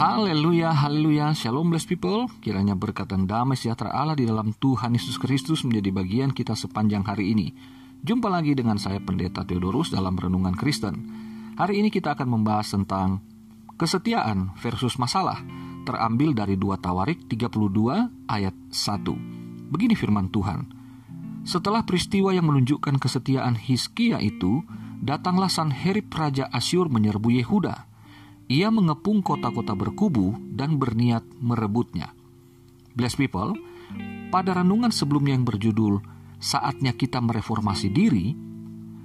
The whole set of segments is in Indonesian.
Haleluya, haleluya, shalom blessed people. Kiranya berkat dan damai sejahtera Allah di dalam Tuhan Yesus Kristus menjadi bagian kita sepanjang hari ini. Jumpa lagi dengan saya Pendeta Theodorus dalam Renungan Kristen. Hari ini kita akan membahas tentang kesetiaan versus masalah, terambil dari 2 Tawarik 32 ayat 1. Begini firman Tuhan. Setelah peristiwa yang menunjukkan kesetiaan Hiskia itu, datanglah Sanherib Raja Asyur menyerbu Yehuda ia mengepung kota-kota berkubu dan berniat merebutnya. Bless people, pada renungan sebelumnya yang berjudul Saatnya Kita Mereformasi Diri,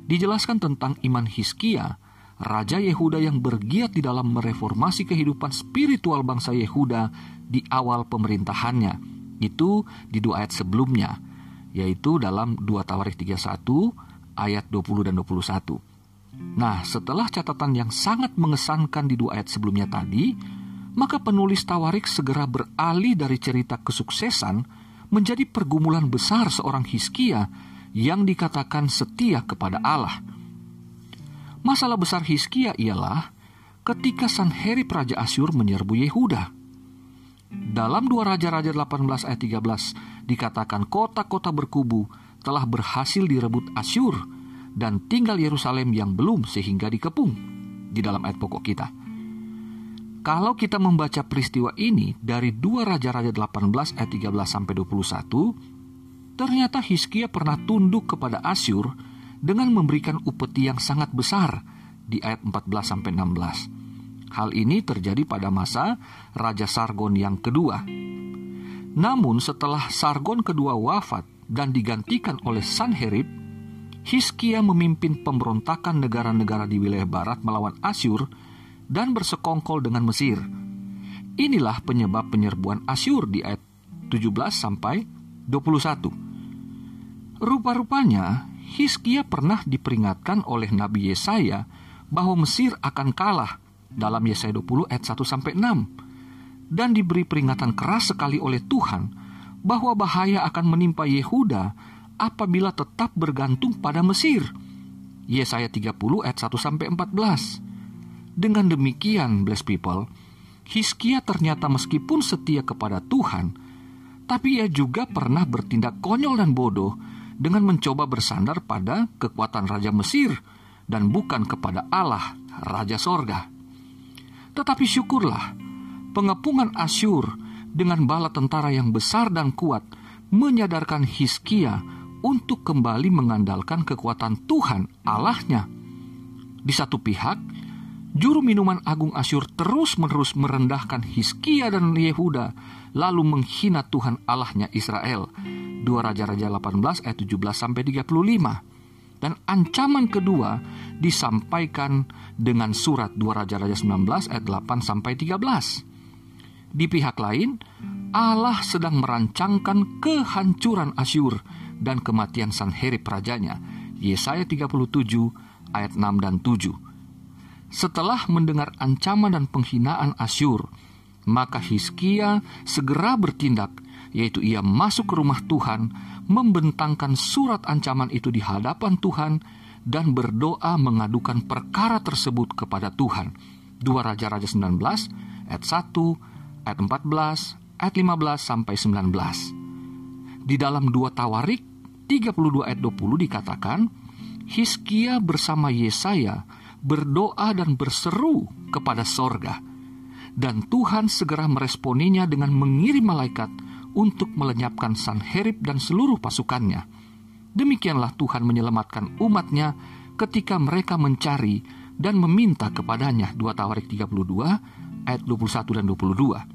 dijelaskan tentang iman Hiskia, Raja Yehuda yang bergiat di dalam mereformasi kehidupan spiritual bangsa Yehuda di awal pemerintahannya. Itu di dua ayat sebelumnya, yaitu dalam 2 Tawarik 31 ayat 20 dan 21. Nah, setelah catatan yang sangat mengesankan di dua ayat sebelumnya tadi, maka penulis Tawarik segera beralih dari cerita kesuksesan menjadi pergumulan besar seorang Hiskia yang dikatakan setia kepada Allah. Masalah besar Hiskia ialah ketika Sanherib Raja Asyur menyerbu Yehuda. Dalam dua Raja-Raja 18 ayat 13 dikatakan kota-kota berkubu telah berhasil direbut Asyur dan tinggal Yerusalem yang belum sehingga dikepung di dalam ayat pokok kita. Kalau kita membaca peristiwa ini dari dua Raja-Raja 18 ayat 13 sampai 21, ternyata Hizkia pernah tunduk kepada Asyur dengan memberikan upeti yang sangat besar di ayat 14 sampai 16. Hal ini terjadi pada masa Raja Sargon yang kedua. Namun setelah Sargon kedua wafat dan digantikan oleh Sanherib, Hiskia memimpin pemberontakan negara-negara di wilayah barat melawan Asyur dan bersekongkol dengan Mesir. Inilah penyebab penyerbuan Asyur di ayat 17 sampai 21. Rupa-rupanya Hiskia pernah diperingatkan oleh Nabi Yesaya bahwa Mesir akan kalah dalam Yesaya 20 ayat 1 sampai 6 dan diberi peringatan keras sekali oleh Tuhan bahwa bahaya akan menimpa Yehuda apabila tetap bergantung pada Mesir. Yesaya 30 ayat 1 sampai 14. Dengan demikian, blessed people, Hiskia ternyata meskipun setia kepada Tuhan, tapi ia juga pernah bertindak konyol dan bodoh dengan mencoba bersandar pada kekuatan Raja Mesir dan bukan kepada Allah, Raja Sorga. Tetapi syukurlah, pengepungan Asyur dengan bala tentara yang besar dan kuat menyadarkan Hiskia untuk kembali mengandalkan kekuatan Tuhan Allahnya. Di satu pihak, juru minuman agung Asyur terus-menerus merendahkan Hiskia dan Yehuda, lalu menghina Tuhan Allahnya Israel. 2 Raja-Raja 18 ayat 17 sampai 35. Dan ancaman kedua disampaikan dengan surat 2 Raja-Raja 19 ayat 8 sampai 13. Di pihak lain, Allah sedang merancangkan kehancuran Asyur dan kematian Sanherib rajanya. Yesaya 37 ayat 6 dan 7. Setelah mendengar ancaman dan penghinaan Asyur, maka Hizkia segera bertindak, yaitu ia masuk ke rumah Tuhan, membentangkan surat ancaman itu di hadapan Tuhan, dan berdoa mengadukan perkara tersebut kepada Tuhan. 2 Raja-Raja 19 ayat 1, ayat 14, ayat 15 sampai 19. Di dalam dua Tawarik 32 ayat 20 dikatakan, Hiskia bersama Yesaya berdoa dan berseru kepada sorga. Dan Tuhan segera meresponinya dengan mengirim malaikat untuk melenyapkan Sanherib dan seluruh pasukannya. Demikianlah Tuhan menyelamatkan umatnya ketika mereka mencari dan meminta kepadanya. 2 Tawarik 32 ayat 21 dan 22.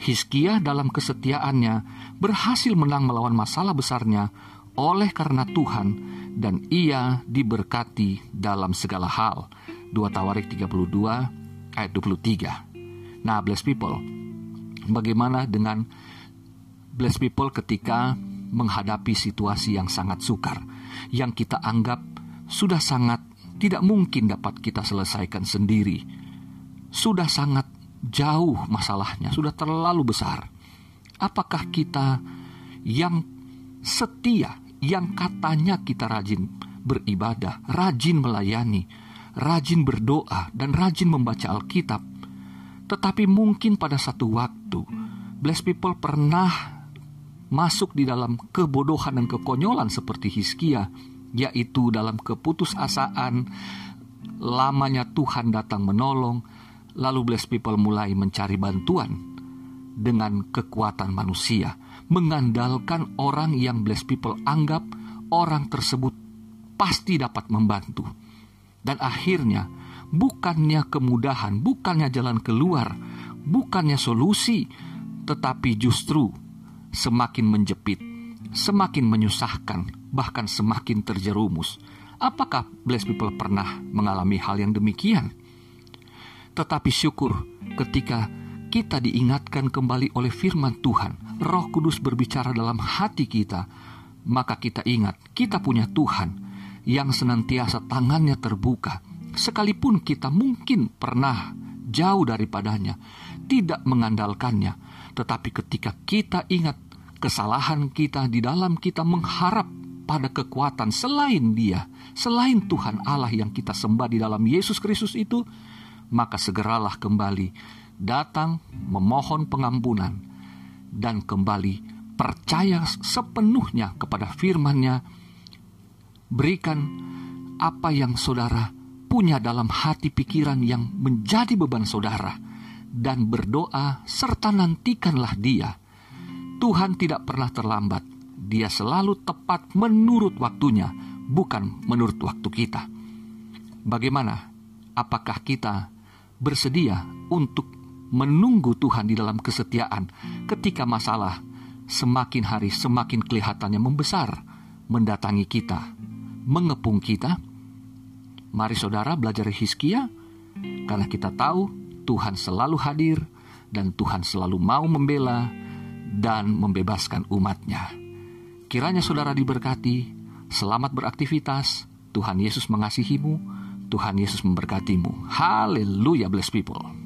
Hizkia dalam kesetiaannya berhasil menang melawan masalah besarnya oleh karena Tuhan dan ia diberkati dalam segala hal. 2 Tawarik 32 ayat 23. Nah, blessed people, bagaimana dengan blessed people ketika menghadapi situasi yang sangat sukar, yang kita anggap sudah sangat tidak mungkin dapat kita selesaikan sendiri, sudah sangat jauh masalahnya, sudah terlalu besar. Apakah kita yang setia, yang katanya kita rajin beribadah, rajin melayani, rajin berdoa, dan rajin membaca Alkitab, Tetapi mungkin pada satu waktu, blessed people pernah masuk di dalam kebodohan dan kekonyolan seperti Hiskia, yaitu dalam keputusasaan, lamanya Tuhan datang menolong, lalu blessed people mulai mencari bantuan dengan kekuatan manusia, mengandalkan orang yang blessed people anggap orang tersebut pasti dapat membantu. Dan akhirnya, bukannya kemudahan, bukannya jalan keluar, bukannya solusi, tetapi justru semakin menjepit, semakin menyusahkan, bahkan semakin terjerumus. Apakah blessed people pernah mengalami hal yang demikian? Tetapi syukur ketika kita diingatkan kembali oleh firman Tuhan, Roh Kudus berbicara dalam hati kita, maka kita ingat kita punya Tuhan yang senantiasa tangannya terbuka, sekalipun kita mungkin pernah jauh daripadanya, tidak mengandalkannya, tetapi ketika kita ingat kesalahan kita di dalam kita mengharap pada kekuatan selain Dia, selain Tuhan Allah yang kita sembah di dalam Yesus Kristus itu, maka segeralah kembali datang memohon pengampunan dan kembali percaya sepenuhnya kepada firman-Nya. Berikan apa yang saudara punya dalam hati pikiran yang menjadi beban saudara dan berdoa serta nantikanlah Dia. Tuhan tidak pernah terlambat dia selalu tepat menurut waktunya, bukan menurut waktu kita. Bagaimana? Apakah kita bersedia untuk menunggu Tuhan di dalam kesetiaan ketika masalah semakin hari semakin kelihatannya membesar, mendatangi kita, mengepung kita? Mari saudara belajar Hizkia, karena kita tahu Tuhan selalu hadir dan Tuhan selalu mau membela dan membebaskan umatnya. Kiranya saudara diberkati, selamat beraktivitas, Tuhan Yesus mengasihimu, Tuhan Yesus memberkatimu. Haleluya, bless people.